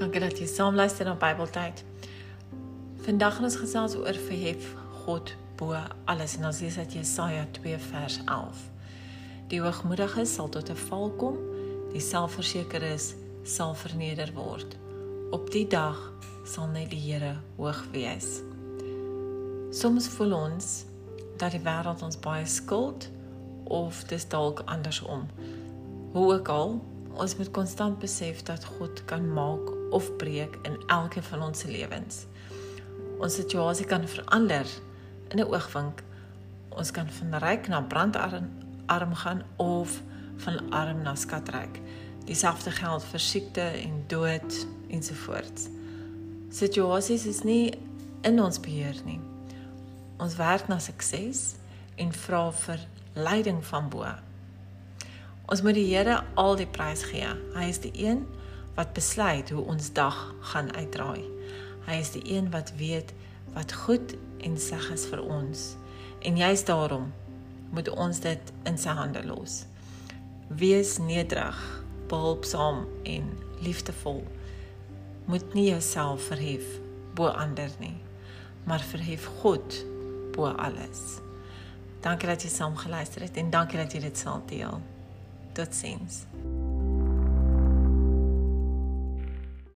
Dankie dat jy saam luister na Bybeltyd. Vandag gaan ons gesels oor verhef God bo alles en ons lees uit Jesaja 2 vers 11. Die hoogmoedige sal tot 'n val kom, die selfversekeres sal verneder word. Op die dag sal net die Here hoog wees. Soms voel ons dat die wêreld ons baie skuld of dis dalk andersom. Hoe ook al, ons moet konstant besef dat God kan maak of breek in elkeen van ons lewens. Ons situasie kan verander in 'n oogwink. Ons kan van ryk na brandarm arm gaan of van arm na skatryk. Dieselfde geld vir siekte en dood ensovoorts. Situasies is nie in ons beheer nie. Ons werk na sukses en vra vir leiding van bo. Ons moet die Here al die prys gee. Hy is die een wat besluit hoe ons dag gaan uitdraai. Hy is die een wat weet wat goed en seg is vir ons. En juist daarom moet ons dit in sy hande los. Wees nederig, behulpsaam en liefdevol. Moet nie jouself verhef bo ander nie, maar verhef God bo alles. Dankie dat jy saam geluister het en dankie dat jy dit sal deel. Totsiens.